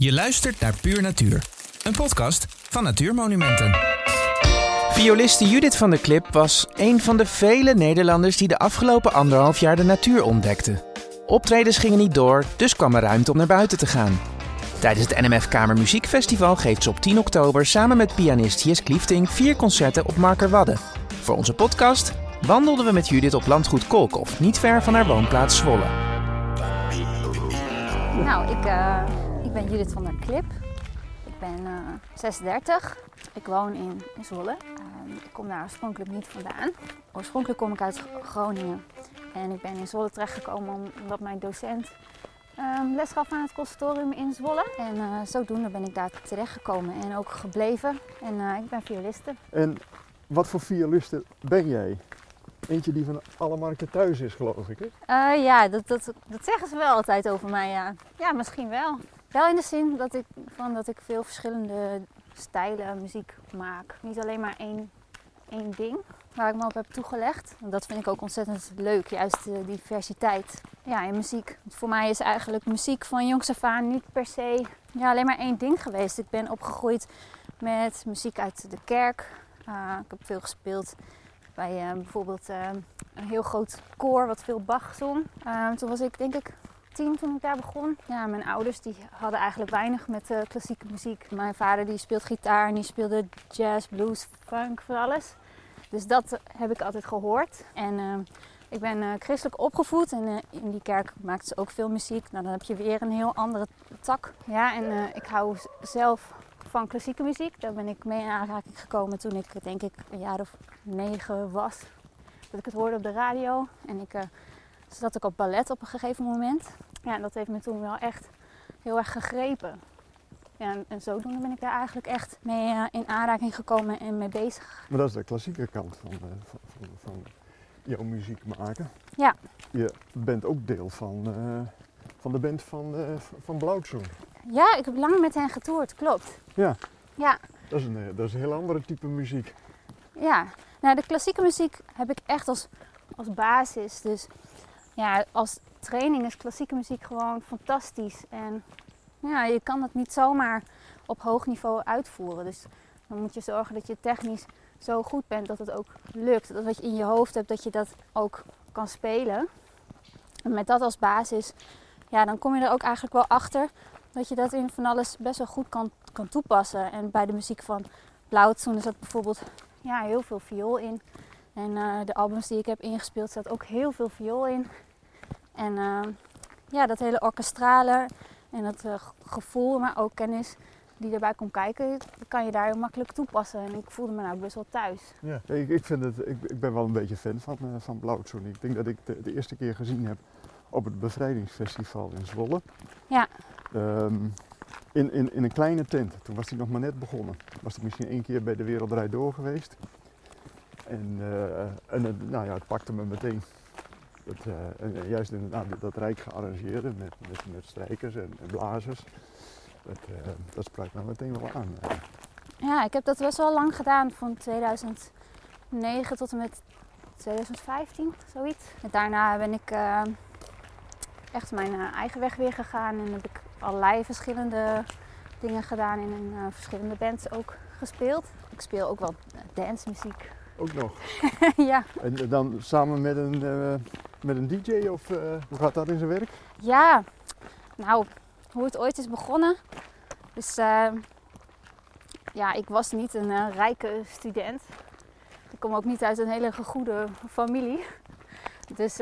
Je luistert naar Puur Natuur, een podcast van Natuurmonumenten. Violiste Judith van der Klip was een van de vele Nederlanders die de afgelopen anderhalf jaar de natuur ontdekten. Optredens gingen niet door, dus kwam er ruimte om naar buiten te gaan. Tijdens het NMF Kamer Muziekfestival geeft ze op 10 oktober samen met pianist Jes Kliefting vier concerten op Markerwadde. Voor onze podcast wandelden we met Judith op landgoed Kolkhof, niet ver van haar woonplaats Zwolle. Nou, ik, uh, ik ben Judith van der Klip. Ik ben uh, 36. Ik woon in, Zwolle. Uh, ik kom daar oorspronkelijk niet vandaan. Oorspronkelijk kom ik uit Groningen. En ik ben in Zwolle terechtgekomen omdat mijn docent um, les gaf aan het conservatorium in Zwolle. En uh, zodoende ben ik daar terechtgekomen en ook gebleven. En uh, ik ben violiste. En wat voor violiste ben jij? Eentje die van alle markten thuis is, geloof ik. Hè? Uh, ja, dat, dat, dat zeggen ze wel altijd over mij. Ja. ja, misschien wel. Wel in de zin dat ik, van dat ik veel verschillende stijlen muziek maak. Niet alleen maar één, één ding waar ik me op heb toegelegd. Dat vind ik ook ontzettend leuk, juist de diversiteit ja, in muziek. Voor mij is eigenlijk muziek van jongs af aan niet per se ja, alleen maar één ding geweest. Ik ben opgegroeid met muziek uit de kerk. Uh, ik heb veel gespeeld bij uh, bijvoorbeeld uh, een heel groot koor wat veel Bach zong. toen was ik denk ik tien toen ik daar begon. Ja, mijn ouders die hadden eigenlijk weinig met klassieke muziek. Mijn vader die speelt gitaar en die speelde jazz, blues, funk, van alles. Dus dat heb ik altijd gehoord. En uh, ik ben uh, christelijk opgevoed en in die kerk maakt ze ook veel muziek. Nou, dan heb je weer een heel andere tak. Ja, en ik hou zelf van klassieke muziek. Daar ben ik mee in aanraking gekomen toen ik denk ik een jaar of negen was. Dat ik het hoorde op de radio. En ik zat ook op ballet op een gegeven moment. Ja, dat heeft me toen wel echt heel erg gegrepen. Ja, en, en zodoende ben ik daar eigenlijk echt mee uh, in aanraking gekomen en mee bezig. Maar dat is de klassieke kant van, uh, van, van, van, jouw muziek maken. Ja. Je bent ook deel van, uh, van de band van, van Blauwtsoen. Ja, ik heb lang met hen getoerd, klopt. Ja. Ja. Dat is een, dat is een heel andere type muziek. Ja, nou de klassieke muziek heb ik echt als, als basis. Dus ja, als training is klassieke muziek gewoon fantastisch. En ja, je kan het niet zomaar op hoog niveau uitvoeren. Dus dan moet je zorgen dat je technisch zo goed bent dat het ook lukt. Dat wat je in je hoofd hebt, dat je dat ook kan spelen. En met dat als basis, ja, dan kom je er ook eigenlijk wel achter dat je dat in van alles best wel goed kan, kan toepassen. En bij de muziek van Blauwtsoen zat bijvoorbeeld ja, heel veel viool in. En uh, de albums die ik heb ingespeeld zat ook heel veel viool in. En uh, ja, dat hele orkestrale en dat uh, gevoel, maar ook kennis die erbij komt kijken, kan je daar heel makkelijk toepassen. En ik voelde me nou best wel thuis. Ja, ik, ik, vind het, ik, ik ben wel een beetje fan van, uh, van. Ik denk dat ik de, de, eerste keer gezien heb op het Bevrijdingsfestival in Zwolle. Ja. Um, in, in, in een kleine tent. Toen was hij nog maar net begonnen. Was ik misschien één keer bij de Wereldrijd Door geweest. En, uh, en nou ja, het pakte me meteen. Het, uh, juist in nou, dat rijk gearrangeerde met, met, met strijkers en, en blazers. Dat, uh, dat sprak me meteen wel aan. Ja, ik heb dat best wel lang gedaan, van 2009 tot en met 2015, zoiets. En daarna ben ik uh, echt mijn eigen weg weer gegaan en heb ik allerlei verschillende dingen gedaan in een, verschillende bands ook gespeeld. Ik speel ook wel dancemuziek. Ook nog? ja. En dan samen met een, uh, met een DJ of uh, hoe gaat dat in zijn werk? Ja, nou, hoe het ooit is begonnen. Dus uh, ja, ik was niet een rijke student. Ik kom ook niet uit een hele goede familie. Dus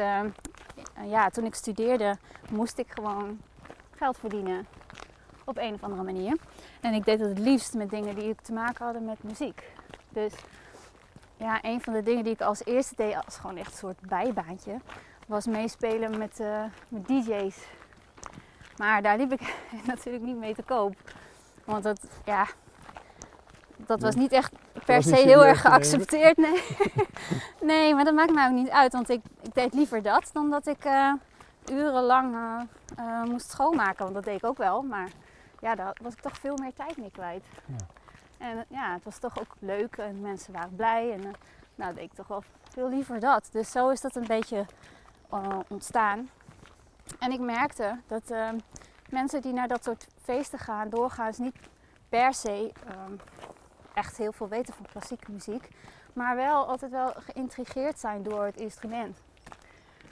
ja, toen ik studeerde moest ik gewoon geld verdienen. Op een of andere manier. En ik deed het het liefst met dingen die te maken hadden met muziek. Dus ja, een van de dingen die ik als eerste deed, als gewoon echt een soort bijbaantje, was meespelen met, uh, met DJ's. Maar daar liep ik natuurlijk niet mee te koop. Want dat, ja, dat was niet echt per se heel erg geaccepteerd. Nee. nee, maar dat maakt mij ook niet uit. Want ik, ik deed liever dat dan dat ik uh, urenlang uh, uh, moest schoonmaken. Want dat deed ik ook wel. Maar ja, daar was ik toch veel meer tijd mee kwijt. Ja. En ja, het was toch ook leuk en mensen waren blij. En uh, nou, deed ik toch wel veel liever dat. Dus zo is dat een beetje uh, ontstaan. En ik merkte dat mensen die naar dat soort feesten gaan, doorgaans niet per se ehm, echt heel veel weten van klassieke muziek. Maar wel altijd wel geïntrigeerd zijn door het instrument.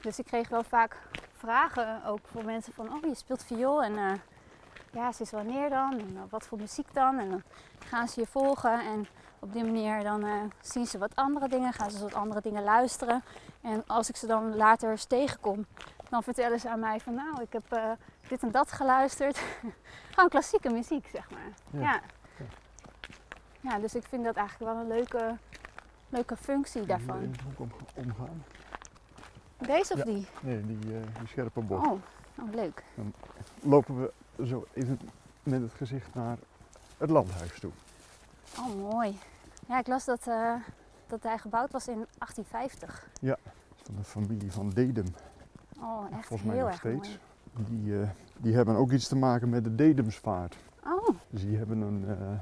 Dus ik kreeg wel vaak vragen ook voor mensen van, oh je speelt viool en ja, sinds wanneer dan? En uh, wat voor muziek dan? En dan gaan ze je volgen en op die manier dan uh, zien ze wat andere dingen, gaan ze wat andere dingen luisteren. En als ik ze dan later eens tegenkom, dan vertellen ze aan mij van nou, ik heb dit en dat geluisterd. Gewoon klassieke muziek, zeg maar. Ja. ja. Ja. dus ik vind dat eigenlijk wel een leuke, leuke functie daarvan. Om, omgaan. Deze of die? Nee, die, uh, die scherpe bocht. Oh. oh, leuk. Dan lopen we zo even met het gezicht naar het landhuis toe. Oh, mooi. Ja, ik las dat, uh, dat hij gebouwd was in 1850. Ja, van de familie van Dedem. Oh, echt Volgens mij heel nog erg steeds. mooi. Die, uh, die hebben ook iets te maken met de Dedemsvaart. Oh, Dus die hebben een uh,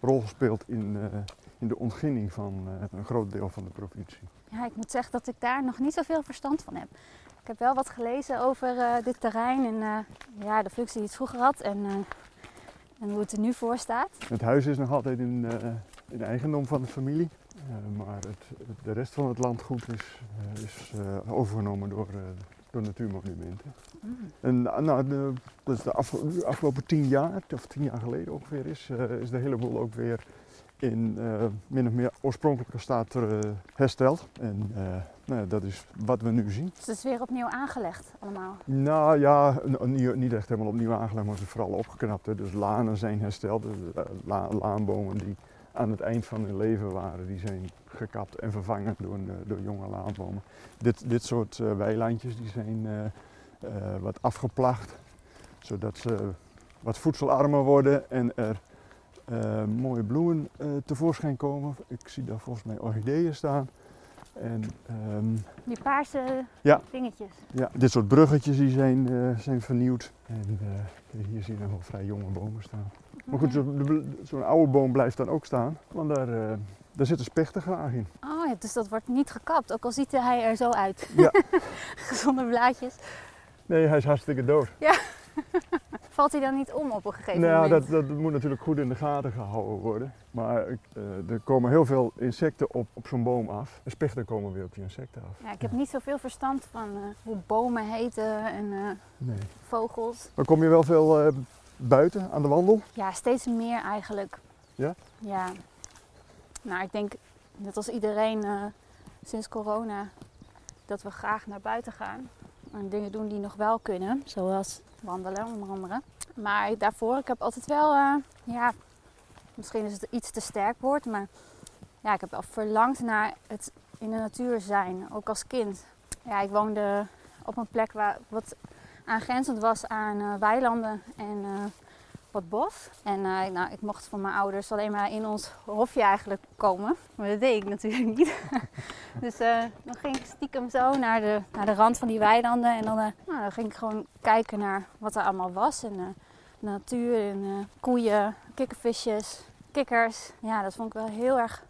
rol gespeeld in, in de ontginning van een groot deel van de provincie. ja, ik moet zeggen dat ik daar nog niet zoveel verstand van heb. Ik heb wel wat gelezen over eh, dit terrein en eh, ja, de functie die het vroeger had en, eh, en hoe het er nu voor staat. Het huis is nog altijd in, in eigendom van de familie. maar het, de rest van het landgoed is, is overgenomen door, door natuurmonumenten. Mm. En nou, de, de afge- afgelopen tien jaar, of tien jaar geleden ongeveer, is, is de hele boel ook weer in uh, min of meer oorspronkelijke staat uh, hersteld. En uh, nou ja, dat is wat we nu zien. Dus het is weer opnieuw aangelegd allemaal? Nou ja, niet echt helemaal opnieuw aangelegd, maar is vooral opgeknapt. Hè. Dus lanen zijn hersteld. La laanbomen die aan het eind van hun leven waren, die zijn gekapt en vervangen door, door jonge laanbomen. Dit, dit soort weilandjes die zijn wat afgeplacht, zodat ze wat voedselarmer worden en er uh, mooie bloemen uh, tevoorschijn komen. Ik zie daar volgens mij orchideeën staan. En, um, die paarse ja, dingetjes. Ja, dit soort bruggetjes die zijn, uh, zijn vernieuwd. En hier zie je nog wel vrij jonge bomen staan. Maar goed, zo'n zo oude boom blijft dan ook staan, want daar, daar zitten spechten graag in. Oh ja, dus dat wordt niet gekapt, ook al ziet hij er zo uit. Ja. Gezonde blaadjes. Nee, hij is hartstikke dood. Ja. Valt hij dan niet om op een gegeven nou, moment? Dat, dat moet natuurlijk goed in de gaten gehouden worden. Maar uh, er komen heel veel insecten op, op zo'n boom af. En spechten komen weer op die insecten af. Ja, ik heb niet zoveel verstand van uh, hoe bomen heten en uh, nee. vogels. Maar kom je wel veel buiten aan de wandel? Ja, steeds meer eigenlijk. Ja? Ja. Nou, ik denk net als iedereen sinds corona dat we graag naar buiten gaan. En dingen doen die nog wel kunnen, zoals wandelen onder andere. Maar daarvoor, ik heb altijd wel, uh, ja, misschien is het iets te sterk woord, maar ja, ik heb wel verlangd naar het in de natuur zijn, ook als kind. Ja, ik woonde op een plek waar wat aangrenzend was aan uh, weilanden en bos. En nou, ik mocht van mijn ouders alleen maar in ons hofje eigenlijk komen. Maar dat deed ik natuurlijk niet. dus dan ging ik stiekem zo naar de, naar de rand van die weilanden. En dan, nou, dan ging ik gewoon kijken naar wat er allemaal was. En de natuur en koeien, kikkervisjes, kikkers. Ja, dat vond ik wel heel erg,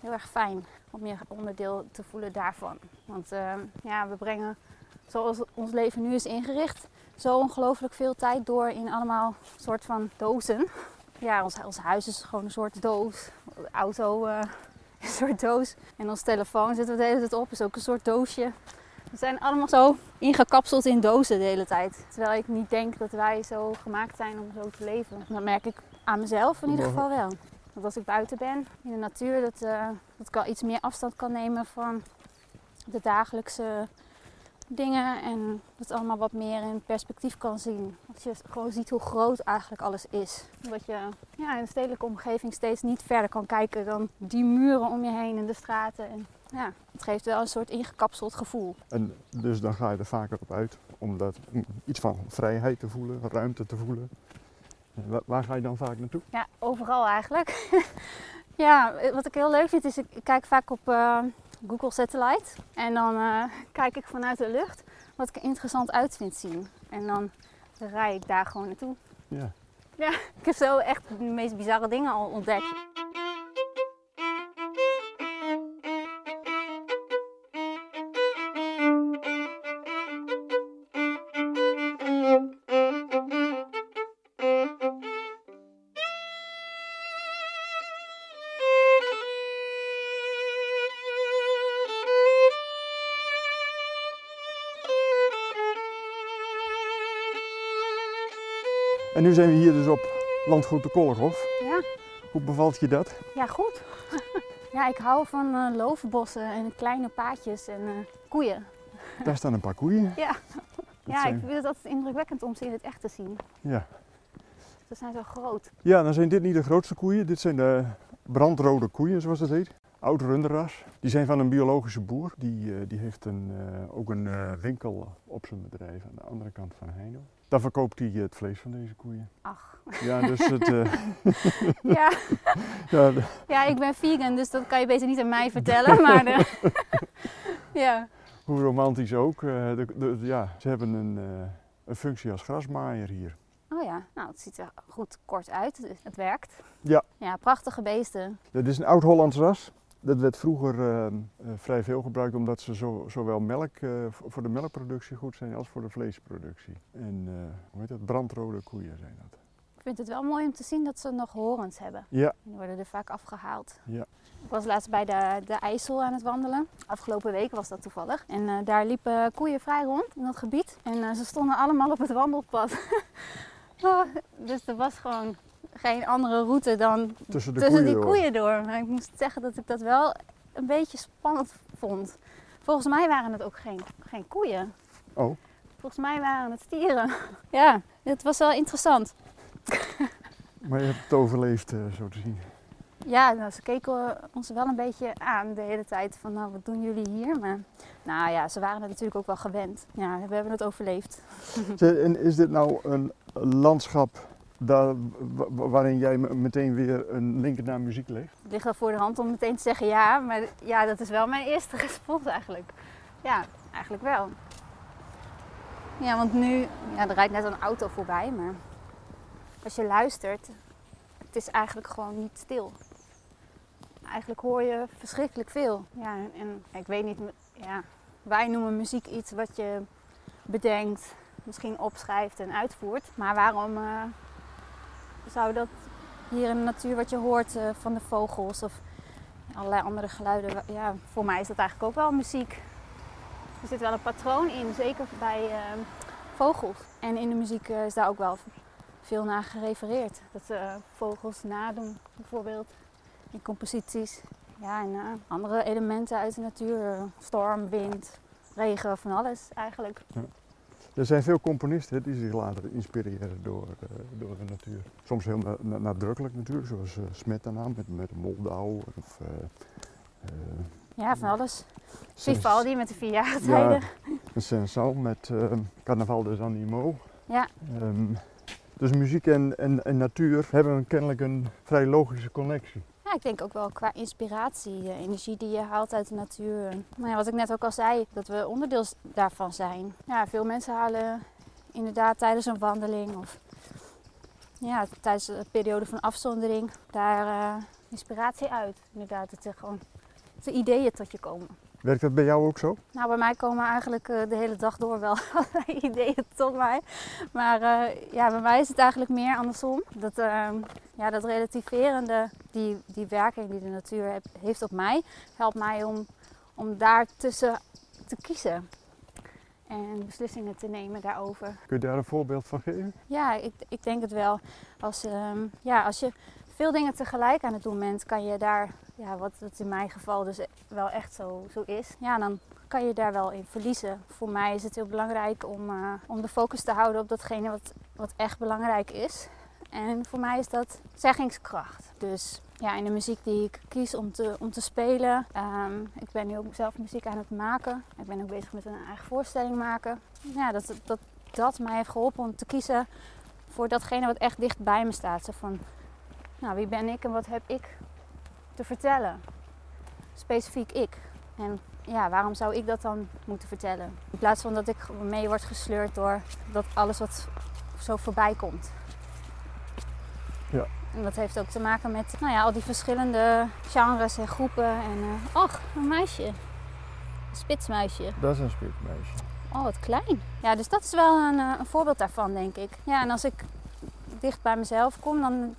heel erg fijn om je onderdeel te voelen daarvan. Want ja, we brengen, zoals ons leven nu is ingericht, zo ongelooflijk veel tijd door in allemaal soort van dozen. Ja, ons, ons huis is gewoon een soort doos. De auto uh, een soort doos. En ons telefoon zitten we de hele tijd op, is ook een soort doosje. We zijn allemaal zo ingekapseld in dozen de hele tijd. Terwijl ik niet denk dat wij zo gemaakt zijn om zo te leven. Dat merk ik aan mezelf in ieder geval wel. Dat als ik buiten ben, in de natuur, dat, uh, dat ik al iets meer afstand kan nemen van de dagelijkse dingen en het allemaal wat meer in perspectief kan zien. Dat je gewoon ziet hoe groot eigenlijk alles is. Dat je ja, in de stedelijke omgeving steeds niet verder kan kijken dan die muren om je heen en de straten. En ja, het geeft wel een soort ingekapseld gevoel. En dus dan ga je er vaker op uit om dat, iets van vrijheid te voelen, ruimte te voelen. Waar, waar ga je dan vaak naartoe? Ja, overal eigenlijk. ja, wat ik heel leuk vind is, ik kijk vaak op uh, Google Satellite. En dan uh, kijk ik vanuit de lucht wat ik er interessant uit vind zien. En dan rij ik daar gewoon naartoe. Ja. Ja, ik heb zo echt de meest bizarre dingen al ontdekt. En nu zijn we hier dus op landgoed de Kolkhof. Ja, Hoe bevalt je dat? ja goed. ja, ik hou van eh lovenbossen en kleine paadjes en eh, koeien. Daar staan een paar koeien. Ja, Dat ja zijn- ik vind het altijd indrukwekkend om ze in het echt te zien. Ja. Ze zijn zo groot. ja, dan zijn dit niet de grootste koeien. Dit zijn de brandrode koeien, zoals het heet. Oud runderras. Die zijn van een biologische boer. Die, eh, die heeft een, eh, ook een eh, winkel op zijn bedrijf aan de andere kant van Heino. Daar verkoopt hij het vlees van deze koeien. Ach, Ja, dus het... ja. ja, de- ja, ik ben vegan, dus dat kan je beter niet aan mij vertellen. Maar de... ja. hoe romantisch ook. de, ja, ze hebben een, een functie als grasmaaier hier. Oh ja, nou het ziet er goed kort uit. Het werkt. Ja. Ja, prachtige beesten. Dit is een oud-Hollands ras. Dat werd vroeger eh, eh, vrij veel gebruikt omdat ze zo, zowel melk, eh, voor de melkproductie goed zijn als voor de vleesproductie. En hoe heet dat? Brandrode koeien zijn dat. Ik vind het wel mooi om te zien dat ze nog horens hebben. Ja, Die worden er vaak afgehaald. Ja. Ik was laatst bij de, de IJssel aan het wandelen. Afgelopen week was dat toevallig. En daar liepen koeien vrij rond in dat gebied. En ze stonden allemaal op het wandelpad. Oh, dus er was gewoon geen andere route dan tussen de tussen koeien die door. koeien door. Maar ik moest zeggen dat ik dat wel een beetje spannend vond. Volgens mij waren het ook geen, geen koeien. Oh, Volgens mij waren het stieren. Ja, het was wel interessant. maar je hebt het overleefd, eh, zo te zien. Ja, nou, ze keken ons wel een beetje aan de hele tijd van nou, wat doen jullie hier? Maar nou ja, ze waren het natuurlijk ook wel gewend. Ja, we hebben het overleefd. En is dit nou een landschap daar, wa- wa- waarin jij me- meteen weer een link naar muziek legt? Het ligt wel voor de hand om meteen te zeggen ja, maar ja, dat is wel mijn eerste respons eigenlijk. Ja, eigenlijk wel. Ja, want nu, ja, er rijdt net een auto voorbij, maar als je luistert, het is eigenlijk gewoon niet stil. Eigenlijk hoor je verschrikkelijk veel. Ja, en ik weet niet, ja, wij noemen muziek iets wat je bedenkt, misschien opschrijft en uitvoert. Maar waarom eh, zou dat hier in de natuur wat je hoort eh, van de vogels of allerlei andere geluiden. Ja, voor mij is dat eigenlijk ook wel muziek. Er zit wel een patroon in, zeker bij eh, vogels. En in de muziek eh, is daar ook wel veel naar gerefereerd. Dat ze eh, vogels nadoen, bijvoorbeeld, in composities. Ja, en andere elementen uit de natuur. storm, wind, regen, van alles eigenlijk. Er zijn veel componisten die zich laten inspireren door, eh, door de natuur. Soms heel na- na- nadrukkelijk natuurlijk, zoals eh Smetana met, met Moldau. Of, eh, Ja, van alles. Vivaldi met de vierjaartijden. Ja, Sensal met eh, Carnaval des Animaux. Ja. Ehm, dus muziek en, en, en natuur hebben kennelijk een vrij logische connectie. Ik denk ook wel qua inspiratie, de energie die je haalt uit de natuur. Nou ja, wat ik net ook al zei, dat we onderdeel daarvan zijn. Ja, veel mensen halen inderdaad tijdens een wandeling of ja, tijdens een periode van afzondering daar eh, inspiratie uit. Inderdaad, dat gewoon de ideeën tot je komen. Werkt dat bij jou ook zo? Nou, bij mij komen eigenlijk eh, de hele dag door wel allerlei ideeën tot mij. Maar eh, ja, bij mij is het eigenlijk meer andersom. Dat, eh, ja, dat relativerende, die, die werking die de natuur heeft op mij, helpt mij om, om daartussen te kiezen. En beslissingen te nemen daarover. Kun je daar een voorbeeld van geven? Ja, ik, ik denk het wel. Als, ehm, ja, als je veel dingen tegelijk aan het doen bent, kan je daar, ja, wat het in mijn geval dus wel echt zo, zo is, ja, dan kan je daar wel in verliezen. Voor mij is het heel belangrijk om, eh, om de focus te houden op datgene wat, wat echt belangrijk is. En voor mij is dat zeggingskracht. Dus ja, in de muziek die ik kies om te, om te spelen. ehm, ik ben nu ook zelf muziek aan het maken. Ik ben ook bezig met een eigen voorstelling maken. Ja, dat, dat, dat mij heeft geholpen om te kiezen voor datgene wat echt dicht bij me staat. Zo van, nou, wie ben ik en wat heb ik te vertellen? Specifiek ik. En ja, waarom zou ik dat dan moeten vertellen? In plaats van dat ik mee word gesleurd door dat alles wat zo voorbij komt. Ja. En dat heeft ook te maken met nou ja, al die verschillende genres en groepen. En eh ach, een meisje. Een spitsmuisje. Dat is een spitmeisje. Oh, wat klein. Ja, dus dat is wel een, eh, een voorbeeld daarvan, denk ik. Ja, en als ik dicht bij mezelf kom, dan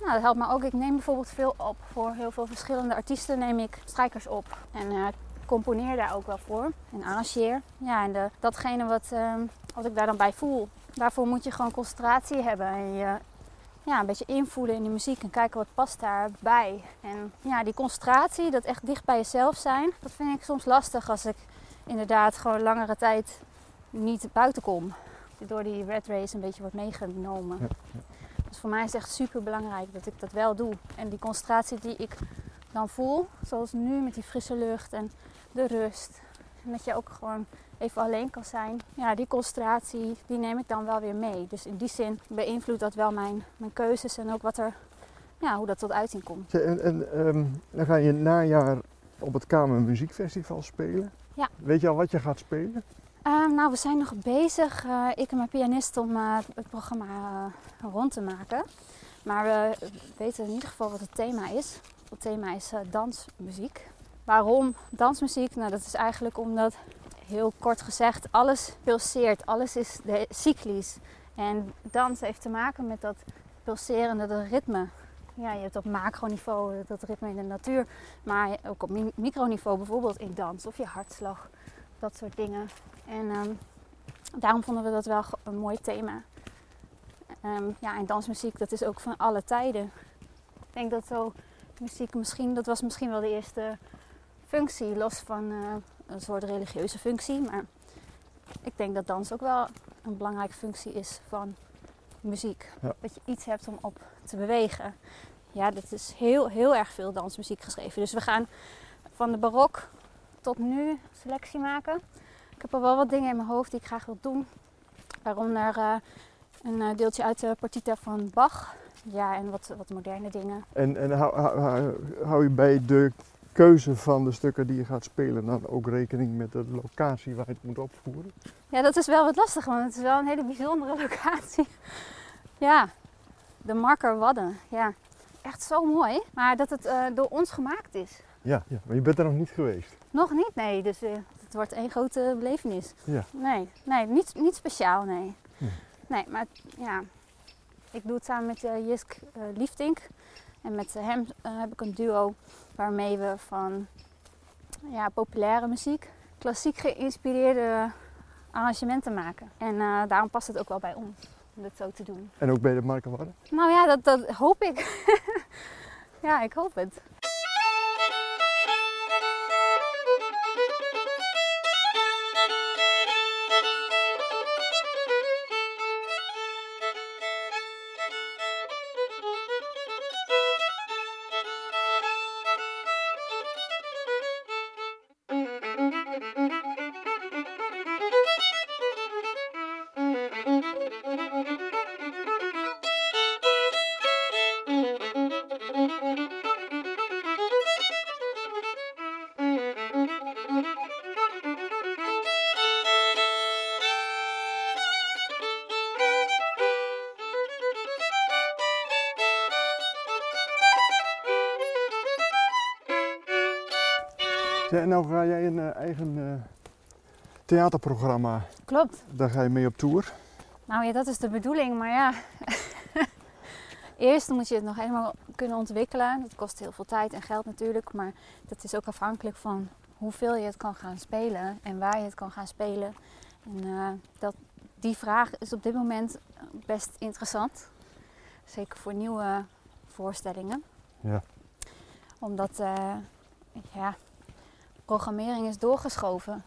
nou, dat helpt me ook. Ik neem bijvoorbeeld veel op. Voor heel veel verschillende artiesten neem ik strijkers op. En eh, componeer daar ook wel voor. En arrangeer. Ja, en de, datgene wat, ehm, wat ik daar dan bij voel, daarvoor moet je gewoon concentratie hebben en je ja, een beetje invoelen in de muziek en kijken wat past daarbij. En ja, die concentratie, dat echt dicht bij jezelf zijn, dat vind ik soms lastig als ik inderdaad gewoon langere tijd niet buiten kom. Door die red race een beetje wordt meegenomen. Ja. Dus voor mij is het echt super belangrijk dat ik dat wel doe. En die concentratie die ik dan voel, zoals nu met die frisse lucht en de rust. En dat je ook gewoon even alleen kan zijn. Ja, die concentratie, die neem ik dan wel weer mee. Dus in die zin beïnvloedt dat wel mijn, mijn keuzes en ook wat er, ja, hoe dat tot uiting komt. En, en ehm, dan ga je najaar op het Kamer Muziekfestival spelen. Ja. Weet je al wat je gaat spelen? Ehm, nou, we zijn nog bezig, eh, ik en mijn pianist, om eh, het programma eh, rond te maken. Maar we weten in ieder geval wat het thema is. Het thema is dansmuziek. Waarom dansmuziek? Nou, dat is eigenlijk omdat, heel kort gezegd, alles pulseert. Alles is cyclisch. En dans heeft te maken met dat pulserende, ritme. Ja, je hebt op macroniveau dat ritme in de natuur. Maar ook op mi- microniveau bijvoorbeeld in dans of je hartslag. Dat soort dingen. En ehm, daarom vonden we dat wel een mooi thema. Ehm, ja, en dansmuziek, dat is ook van alle tijden. Ik denk dat zo muziek misschien, dat was misschien wel de eerste functie, los van eh, een soort religieuze functie. Maar ik denk dat dans ook wel een belangrijke functie is van muziek. Ja. Dat je iets hebt om op te bewegen. Ja, dat is heel, heel erg veel dansmuziek geschreven. Dus we gaan van de barok tot nu selectie maken. Ik heb al wel wat dingen in mijn hoofd die ik graag wil doen. Waaronder eh, een eh, deeltje uit de partita van Bach. Ja, en wat, wat moderne dingen. En, en hou, hou, hou- hou je bij de keuze van de stukken die je gaat spelen dan ook rekening met de locatie waar je het moet opvoeren? Ja, dat is wel wat lastig, want het is wel een hele bijzondere locatie. Ja, de Marker Wadden. Ja, echt zo mooi. Maar dat het eh, door ons gemaakt is. Ja, ja, maar je bent er nog niet geweest. Nog niet, nee. Dus eh, het wordt één grote belevenis. Ja. Nee, nee niet, niet speciaal, nee. Nee. Nee, maar ja, ik doe het samen met eh, Jisk eh, Liefdink. En met hem heb ik een duo waarmee we van ja, populaire muziek, klassiek geïnspireerde arrangementen maken. En daarom past het ook wel bij ons om dit zo te doen. En ook bij de Markenwarden? Nou ja, dat, dat hoop ik. ja, ik hoop het. En nou ga jij een eh, eigen eh, theaterprogramma, Klopt. daar ga je mee op tour. Nou ja, dat is de bedoeling, maar ja. Eerst moet je het nog helemaal kunnen ontwikkelen. Dat kost heel veel tijd en geld natuurlijk, maar dat is ook afhankelijk van hoeveel je het kan gaan spelen en waar je het kan gaan spelen. En eh, dat, die vraag is op dit moment best interessant. Zeker voor nieuwe voorstellingen. Ja. Omdat, eh, ja, programmering is doorgeschoven.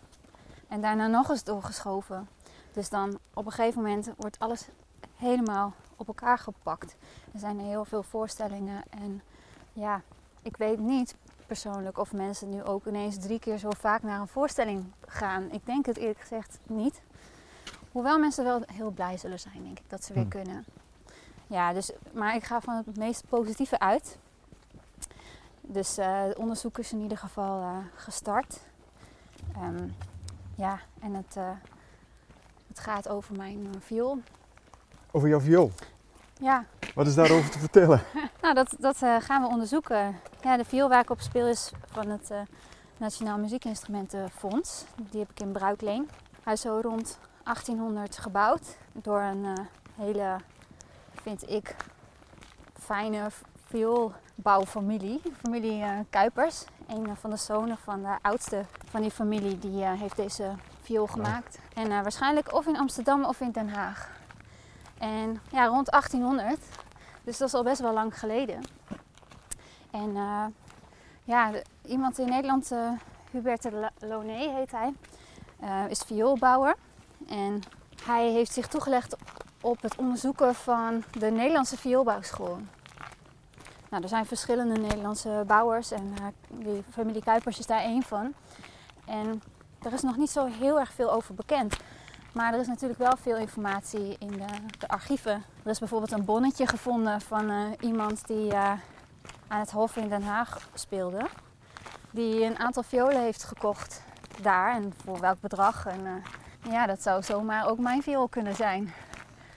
En daarna nog eens doorgeschoven. Dus dan op een gegeven moment wordt alles helemaal op elkaar gepakt. Er zijn heel veel voorstellingen en ja, ik weet niet persoonlijk of mensen nu ook ineens drie keer zo vaak naar een voorstelling gaan. Ik denk het eerlijk gezegd niet. Hoewel mensen wel heel blij zullen zijn, denk ik, dat ze weer Hm. kunnen. Ja, dus, maar ik ga van het meest positieve uit. Dus eh, het onderzoek is in ieder geval eh, gestart. Ehm, ja, en het, eh, het gaat over mijn eh, viool. Over jouw viool. Ja, Wat is daarover te vertellen? nou dat, dat eh, gaan we onderzoeken. Ja, de viool waar ik op speel is van het eh, Nationaal Muziekinstrumentenfonds. Die heb ik in Bruikleen. Hij is zo rond 1800 gebouwd door een eh, hele, vind ik, fijne vioolbouwfamilie. Familie eh, Kuipers. Een van de zonen van de oudste van die familie die eh, heeft deze viool gemaakt. En eh, waarschijnlijk of in Amsterdam of in Den Haag. En ja, rond 1800. Dus dat is al best wel lang geleden. En ja, de, iemand in Nederland, Hubert de Loné heet hij, is vioolbouwer. En hij heeft zich toegelegd op het onderzoeken van de Nederlandse vioolbouwschool. Nou, er zijn verschillende Nederlandse bouwers en die familie Kuipers is daar één van. En er is nog niet zo heel erg veel over bekend. Maar er is natuurlijk wel veel informatie in de, de archieven. Er is bijvoorbeeld een bonnetje gevonden van uh, iemand die uh, aan het Hof in Den Haag speelde. Die een aantal violen heeft gekocht daar en voor welk bedrag. En ja, dat zou zomaar ook mijn viool kunnen zijn.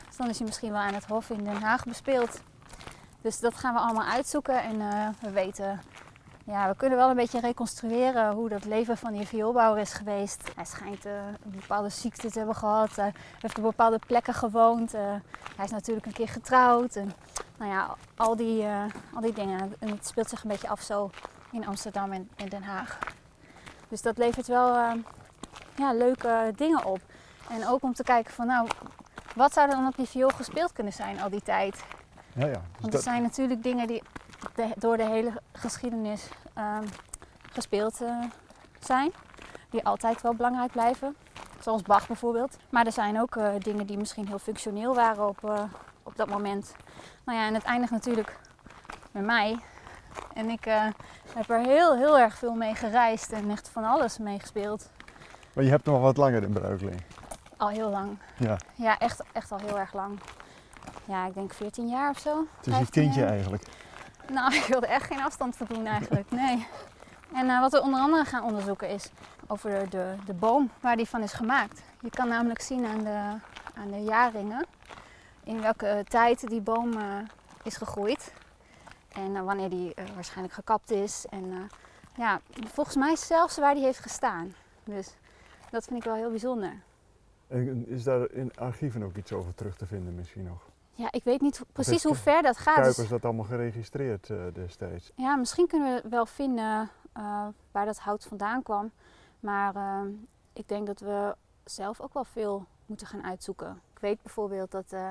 Dus dan is hij misschien wel aan het Hof in Den Haag bespeeld. Dus dat gaan we allemaal uitzoeken en we weten ja, we kunnen wel een beetje reconstrueren hoe dat leven van die vioolbouwer is geweest. Hij schijnt uh, een bepaalde ziekte te hebben gehad. Hij heeft op bepaalde plekken gewoond. Hij is natuurlijk een keer getrouwd. En, nou ja, al die, al die dingen. En het speelt zich een beetje af zo in Amsterdam en in Den Haag. Dus dat levert wel ja, leuke dingen op. En ook om te kijken van nou, wat zou er dan op die viool gespeeld kunnen zijn al die tijd? Ja, ja. Dus Want er dat- zijn natuurlijk dingen die de- door de hele geschiedenis ehm, gespeeld eh, zijn. Die altijd wel belangrijk blijven. Zoals Bach bijvoorbeeld. Maar er zijn ook eh, dingen die misschien heel functioneel waren op, eh, op dat moment. Nou ja, en het eindigt natuurlijk met mij. En ik heb er heel, heel erg veel mee gereisd en echt van alles mee gespeeld. Maar je hebt nog wat langer in Bruikleen. Al heel lang. Ja, Ja, echt, echt al heel erg lang. Ja, ik denk 14 jaar of zo. het is een 15 kindje jaar. eigenlijk. Nou, ik wilde echt geen afstand van doen eigenlijk, nee. En eh, wat we onder andere gaan onderzoeken is over de, de, de boom waar die van is gemaakt. Je kan namelijk zien aan de, aan de jaarringen in welke tijd die boom eh, is gegroeid. En eh, wanneer die waarschijnlijk gekapt is. En ja, volgens mij zelfs waar die heeft gestaan. Dus dat vind ik wel heel bijzonder. En is daar in archieven ook iets over terug te vinden misschien nog? Ja, ik weet niet precies hoe ver dat gaat. Dus- Kuipers dat allemaal geregistreerd eh, destijds. Ja, misschien kunnen we wel vinden eh, waar dat hout vandaan kwam. Maar eh, ik denk dat we zelf ook wel veel moeten gaan uitzoeken. Ik weet bijvoorbeeld dat eh,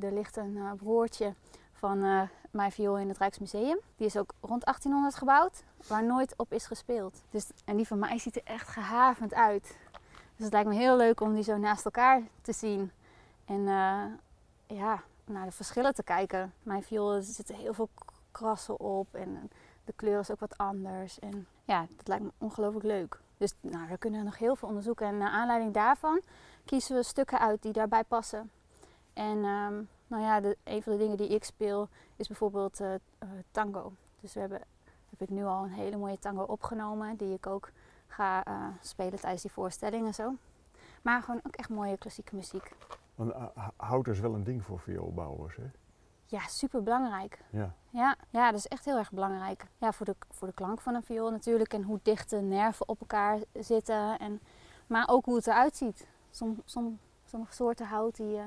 er ligt een broertje van mijn viool in het Rijksmuseum. Die is ook rond 1800 gebouwd, waar nooit op is gespeeld. Dus, en die van mij ziet er echt gehavend uit. Dus het lijkt me heel leuk om die zo naast elkaar te zien. En ja, naar de verschillen te kijken. Mijn viool zitten heel veel krassen op en eh, de kleur is ook wat anders. En ja, dat lijkt me ongelooflijk leuk. Dus nou, we kunnen nog heel veel onderzoeken. En naar aanleiding daarvan kiezen we stukken uit die daarbij passen. En ehm, nou ja, een van de dingen die ik speel is bijvoorbeeld eh, eh, tango. Dus we hebben, heb ik nu al een hele mooie tango opgenomen, die ik ook ga spelen tijdens die voorstelling en zo. Maar gewoon ook echt mooie klassieke muziek. Want eh, hout is wel een ding voor vioolbouwers, hè? Ja, super belangrijk. Ja. Ja, ja, dat is echt heel erg belangrijk. Ja, voor de, voor de klank van een viool natuurlijk en hoe dicht de nerven op elkaar zitten. En, maar ook hoe het eruit ziet. Som, som, sommige soorten hout die, eh,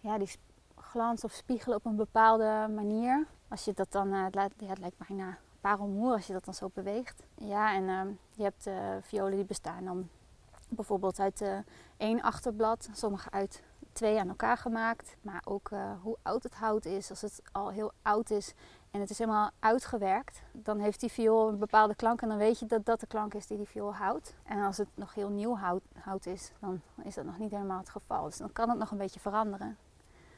ja, die glanzen of spiegelen op een bepaalde manier. Als je dat dan, eh, het, lijkt, ja, het lijkt bijna parelmoer als je dat dan zo beweegt. Ja, en ehm, je hebt violen die bestaan dan bijvoorbeeld uit één achterblad, sommige uit twee aan elkaar gemaakt. Maar ook eh, hoe oud het hout is. Als het al heel oud is en het is helemaal uitgewerkt, dan heeft die viool een bepaalde klank en dan weet je dat dat de klank is die die viool houdt. En als het nog heel nieuw hout, hout is, dan is dat nog niet helemaal het geval. Dus dan kan het nog een beetje veranderen.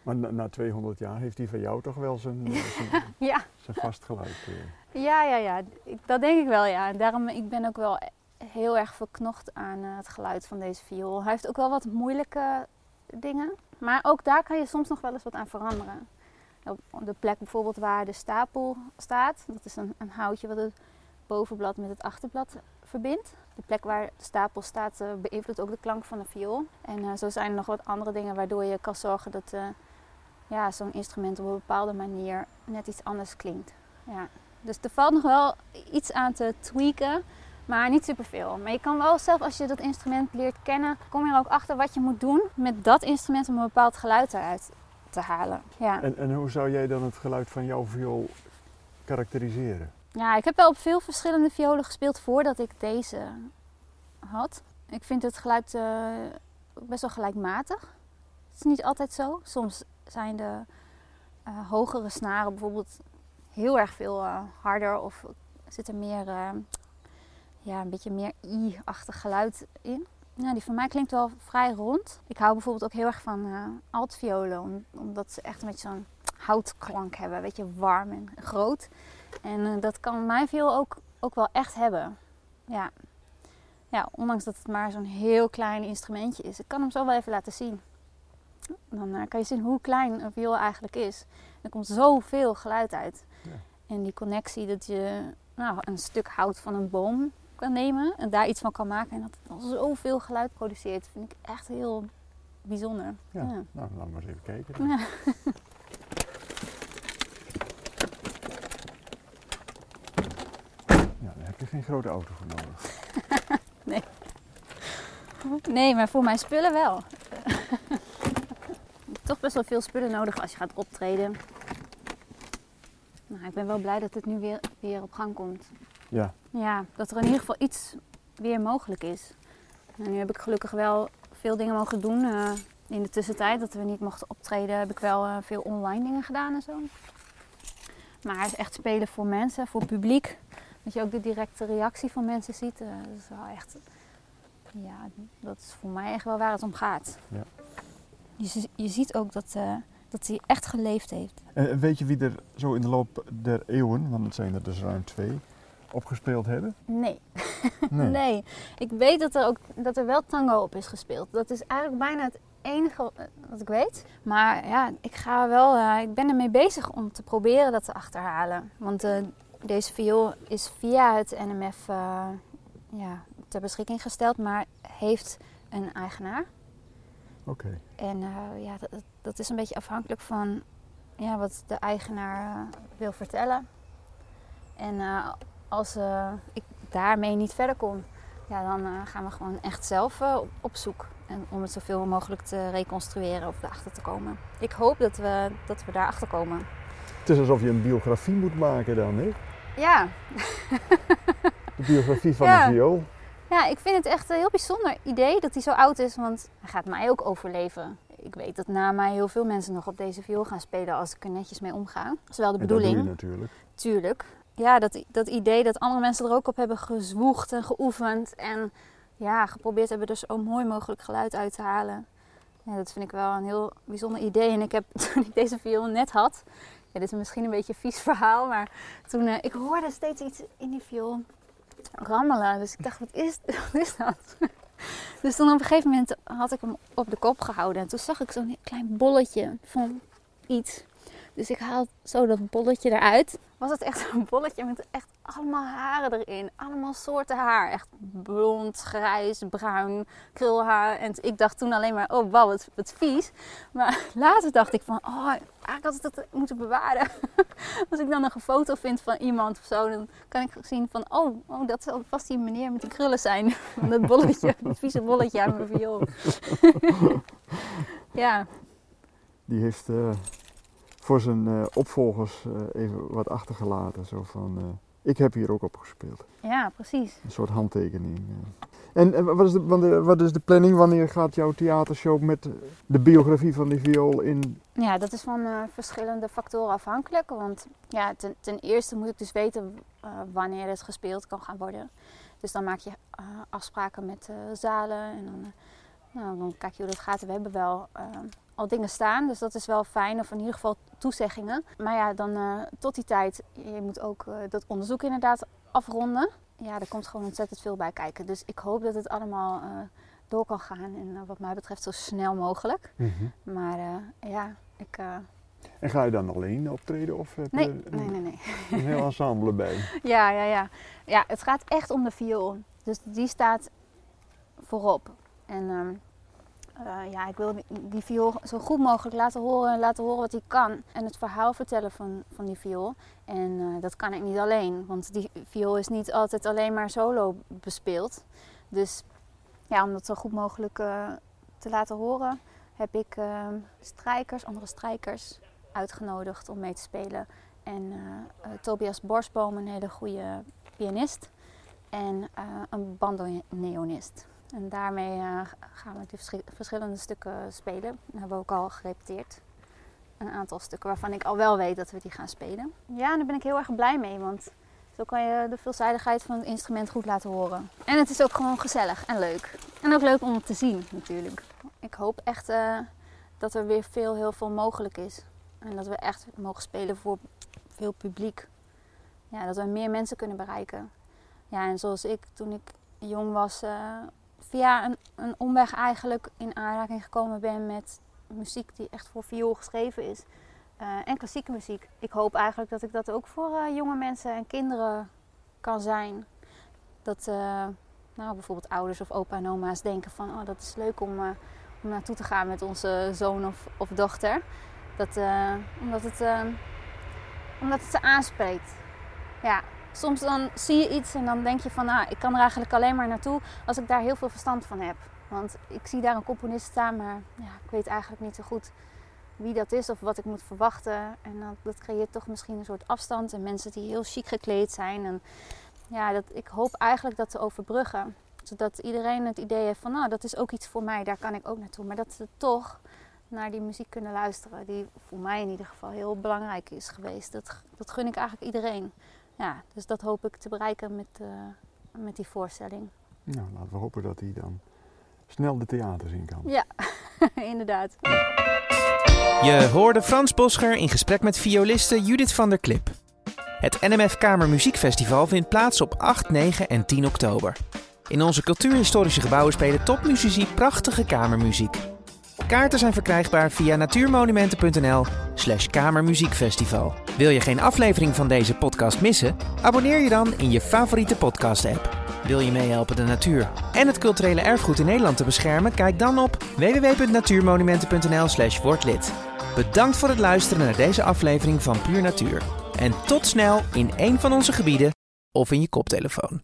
Maar na, na 200 jaar heeft die van jou toch wel zijn, eh, zijn, Ja, zijn vast geluid. eh. ja, ja, ja. Dat denk ik wel, ja. En daarom ik ben ook wel heel erg verknocht aan het geluid van deze viool. Hij heeft ook wel wat moeilijke dingen, maar ook daar kan je soms nog wel eens wat aan veranderen. Op de plek bijvoorbeeld waar de stapel staat, dat is een, een houtje wat het bovenblad met het achterblad verbindt. De plek waar de stapel staat eh, beïnvloedt ook de klank van de viool. En eh, zo zijn er nog wat andere dingen waardoor je kan zorgen dat eh, ja, zo'n instrument op een bepaalde manier net iets anders klinkt. Ja. Dus er valt nog wel iets aan te tweaken, maar niet superveel. Maar je kan wel zelf, als je dat instrument leert kennen, kom je er ook achter wat je moet doen met dat instrument om een bepaald geluid eruit te halen. Ja. En, en hoe zou jij dan het geluid van jouw viool karakteriseren? ja, ik heb wel op veel verschillende violen gespeeld voordat ik deze had. Ik vind het geluid eh, best wel gelijkmatig. Het is niet altijd zo. Soms zijn de eh, hogere snaren bijvoorbeeld heel erg veel eh, harder of zit er meer, ja, een beetje meer i-achtig geluid in. Ja, die van mij klinkt wel vrij rond. Ik hou bijvoorbeeld ook heel erg van uh, altviolen, om, omdat ze echt een beetje zo'n houtklank hebben. Een beetje warm en groot. En dat kan mijn viool ook, ook wel echt hebben. Ja. ja, ondanks dat het maar zo'n heel klein instrumentje is. Ik kan hem zo wel even laten zien. Dan uh, kan je zien hoe klein een viool eigenlijk is. Er komt zoveel geluid uit. Ja. En die connectie dat je nou, een stuk hout van een boom kan nemen en daar iets van kan maken en dat het dan zoveel geluid produceert, vind ik echt heel bijzonder. Ja, ja. nou laten we eens even kijken. Ja. ja, daar heb je geen grote auto voor nodig. nee. Nee, maar voor mijn spullen wel. Toch best wel veel spullen nodig als je gaat optreden. Nou, ik ben wel blij dat het nu weer, weer op gang komt. Ja. Ja, dat er in ieder geval iets weer mogelijk is. En nu heb ik gelukkig wel veel dingen mogen doen. Uh, in de tussentijd dat we niet mochten optreden, heb ik wel uh, veel online dingen gedaan en zo. Maar echt spelen voor mensen, voor publiek. Dat je ook de directe reactie van mensen ziet. Uh, dat is wel echt. Ja, dat is voor mij echt wel waar het om gaat. Ja. Je, je ziet ook dat dat hij echt geleefd heeft. En weet je wie er zo in de loop der eeuwen, want het zijn er dus ruim twee, opgespeeld hebben? Nee. Nee. nee. Ik weet dat er ook dat er wel tango op is gespeeld. Dat is eigenlijk bijna het enige wat ik weet. Maar ja, ik ga wel. Uh, ik ben ermee bezig om te proberen dat te achterhalen. Want uh, deze viool is via het NMF uh, ja, ter beschikking gesteld, maar heeft een eigenaar. Oké. En ja, dat, dat is een beetje afhankelijk van ja, wat de eigenaar wil vertellen. En als uh, ik daarmee niet verder kom, ja, dan uh, gaan we gewoon echt zelf uh, op, zoek. En om het zoveel mogelijk te reconstrueren of erachter te komen. Ik hoop dat we, dat we daar achter komen. Het is alsof je een biografie moet maken dan, hè? Ja. De biografie van ja. de viool. Ja, ik vind het echt een heel bijzonder idee dat hij zo oud is, want hij gaat mij ook overleven. Ik weet dat na mij heel veel mensen nog op deze viool gaan spelen als ik er netjes mee omga. Dat is wel de bedoeling. dat doe je natuurlijk. Tuurlijk ja, dat, dat idee dat andere mensen er ook op hebben gezwoegd en geoefend. En ja, geprobeerd hebben er zo mooi mogelijk geluid uit te halen. Ja, dat vind ik wel een heel bijzonder idee. En ik heb toen ik deze viool net had. Ja, dit is misschien een beetje een vies verhaal. Maar toen uh, ik hoorde steeds iets in die viool rammelen. Dus ik dacht, wat is, wat is dat? Dus toen op een gegeven moment had ik hem op de kop gehouden. En toen zag ik zo'n klein bolletje van iets. Dus ik haal zo dat bolletje eruit. Was het echt een bolletje met echt allemaal haren erin. Allemaal soorten haar. Echt blond, grijs, bruin, krulhaar. En ik dacht toen alleen maar, oh wauw, wat, wat vies. Maar later dacht ik van, oh, eigenlijk had ik dat moeten bewaren. Als ik dan nog een foto vind van iemand of zo, dan kan ik zien van, oh, oh dat zal vast die meneer met die krullen zijn. Van dat bolletje, dat vieze bolletje aan mijn viool. ja. Die heeft... Uh voor zijn uh, opvolgers uh, even wat achtergelaten. Zo van, uh, ik heb hier ook op gespeeld. Ja, precies. Een soort handtekening. En wat is, de, wat is de planning? Wanneer gaat jouw theatershow met de biografie van die viool in? Ja, dat is van verschillende factoren afhankelijk. Want ja, ten, ten eerste moet ik dus weten wanneer het gespeeld kan gaan worden. Dus dan maak je afspraken met zalen en dan, nou, dan kijk je hoe dat gaat. We hebben wel al dingen staan. Dus dat is wel fijn, of in ieder geval toezeggingen. Maar ja, dan uh, tot die tijd, je moet ook uh, dat onderzoek inderdaad afronden. Ja, er komt gewoon ontzettend veel bij kijken. Dus ik hoop dat het allemaal uh, door kan gaan. En wat mij betreft zo snel mogelijk. Mm -hmm. Maar ja, ik... En ga je dan alleen optreden? Of heb nee, je nee, nee, nee. een heel ensemble bij? Ja, ja, ja. Ja, het gaat echt om de viool. Dus die staat voorop. En... Um, uh, ja, ik wil die viool zo goed mogelijk laten horen, laten horen wat hij kan. En het verhaal vertellen van, van die viool. En uh, dat kan ik niet alleen, want die viool is niet altijd alleen maar solo bespeeld. Dus ja, om dat zo goed mogelijk uh, te laten horen, heb ik strijkers, andere strijkers uitgenodigd om mee te spelen. En Tobias Borsboom, een hele goede pianist. En een bandoneonist. En daarmee uh, gaan we die verschillende stukken spelen. Dat hebben we ook al gerepeteerd. een aantal stukken waarvan ik al wel weet dat we die gaan spelen. Ja, en daar ben ik heel erg blij mee, want zo kan je de veelzijdigheid van het instrument goed laten horen. En het is ook gewoon gezellig en leuk. En ook leuk om te zien natuurlijk. Ik hoop echt uh, dat er weer veel, heel veel mogelijk is. En dat we echt mogen spelen voor veel publiek. Ja, dat we meer mensen kunnen bereiken. Ja, en zoals ik toen ik jong was, uh, via een, een omweg eigenlijk in aanraking gekomen ben met muziek die echt voor viool geschreven is. Uh, en klassieke muziek. Ik hoop eigenlijk dat ik dat ook voor uh, jonge mensen en kinderen kan zijn. Dat uh, nou, bijvoorbeeld ouders of opa en oma's denken van oh, dat is leuk om, om naartoe te gaan met onze zoon of, of dochter. Dat, omdat, het, omdat het ze aanspreekt. Ja, soms dan zie je iets en dan denk je van ah, ik kan er eigenlijk alleen maar naartoe als ik daar heel veel verstand van heb. Want ik zie daar een componist staan, maar ja, ik weet eigenlijk niet zo goed wie dat is of wat ik moet verwachten. En dat, dat creëert toch misschien een soort afstand. En mensen die heel chic gekleed zijn. En ja, dat, ik hoop eigenlijk dat te overbruggen. Zodat iedereen het idee heeft van, nou, dat is ook iets voor mij, daar kan ik ook naartoe. Maar dat ze toch naar die muziek kunnen luisteren, die voor mij in ieder geval heel belangrijk is geweest. Dat, dat gun ik eigenlijk iedereen. Ja, dus dat hoop ik te bereiken met, uh, met die voorstelling. Nou, laten we hopen dat hij dan snel de theaters in kan. Ja, inderdaad. Je hoorde Frans Boscher in gesprek met violiste Judith van der Klip. Het NMF Kamer Muziekfestival vindt plaats op 8, 9 en 10 oktober. In onze cultuurhistorische gebouwen spelen topmuzici prachtige kamermuziek. Kaarten zijn verkrijgbaar via natuurmonumenten.nl slash kamermuziekfestival. Wil je geen aflevering van deze podcast missen? Abonneer je dan in je favoriete podcast-app. Wil je meehelpen de natuur en het culturele erfgoed in Nederland te beschermen? Kijk dan op www.natuurmonumenten.nl/slash wordlid. Bedankt voor het luisteren naar deze aflevering van Puur Natuur. En tot snel in een van onze gebieden of in je koptelefoon.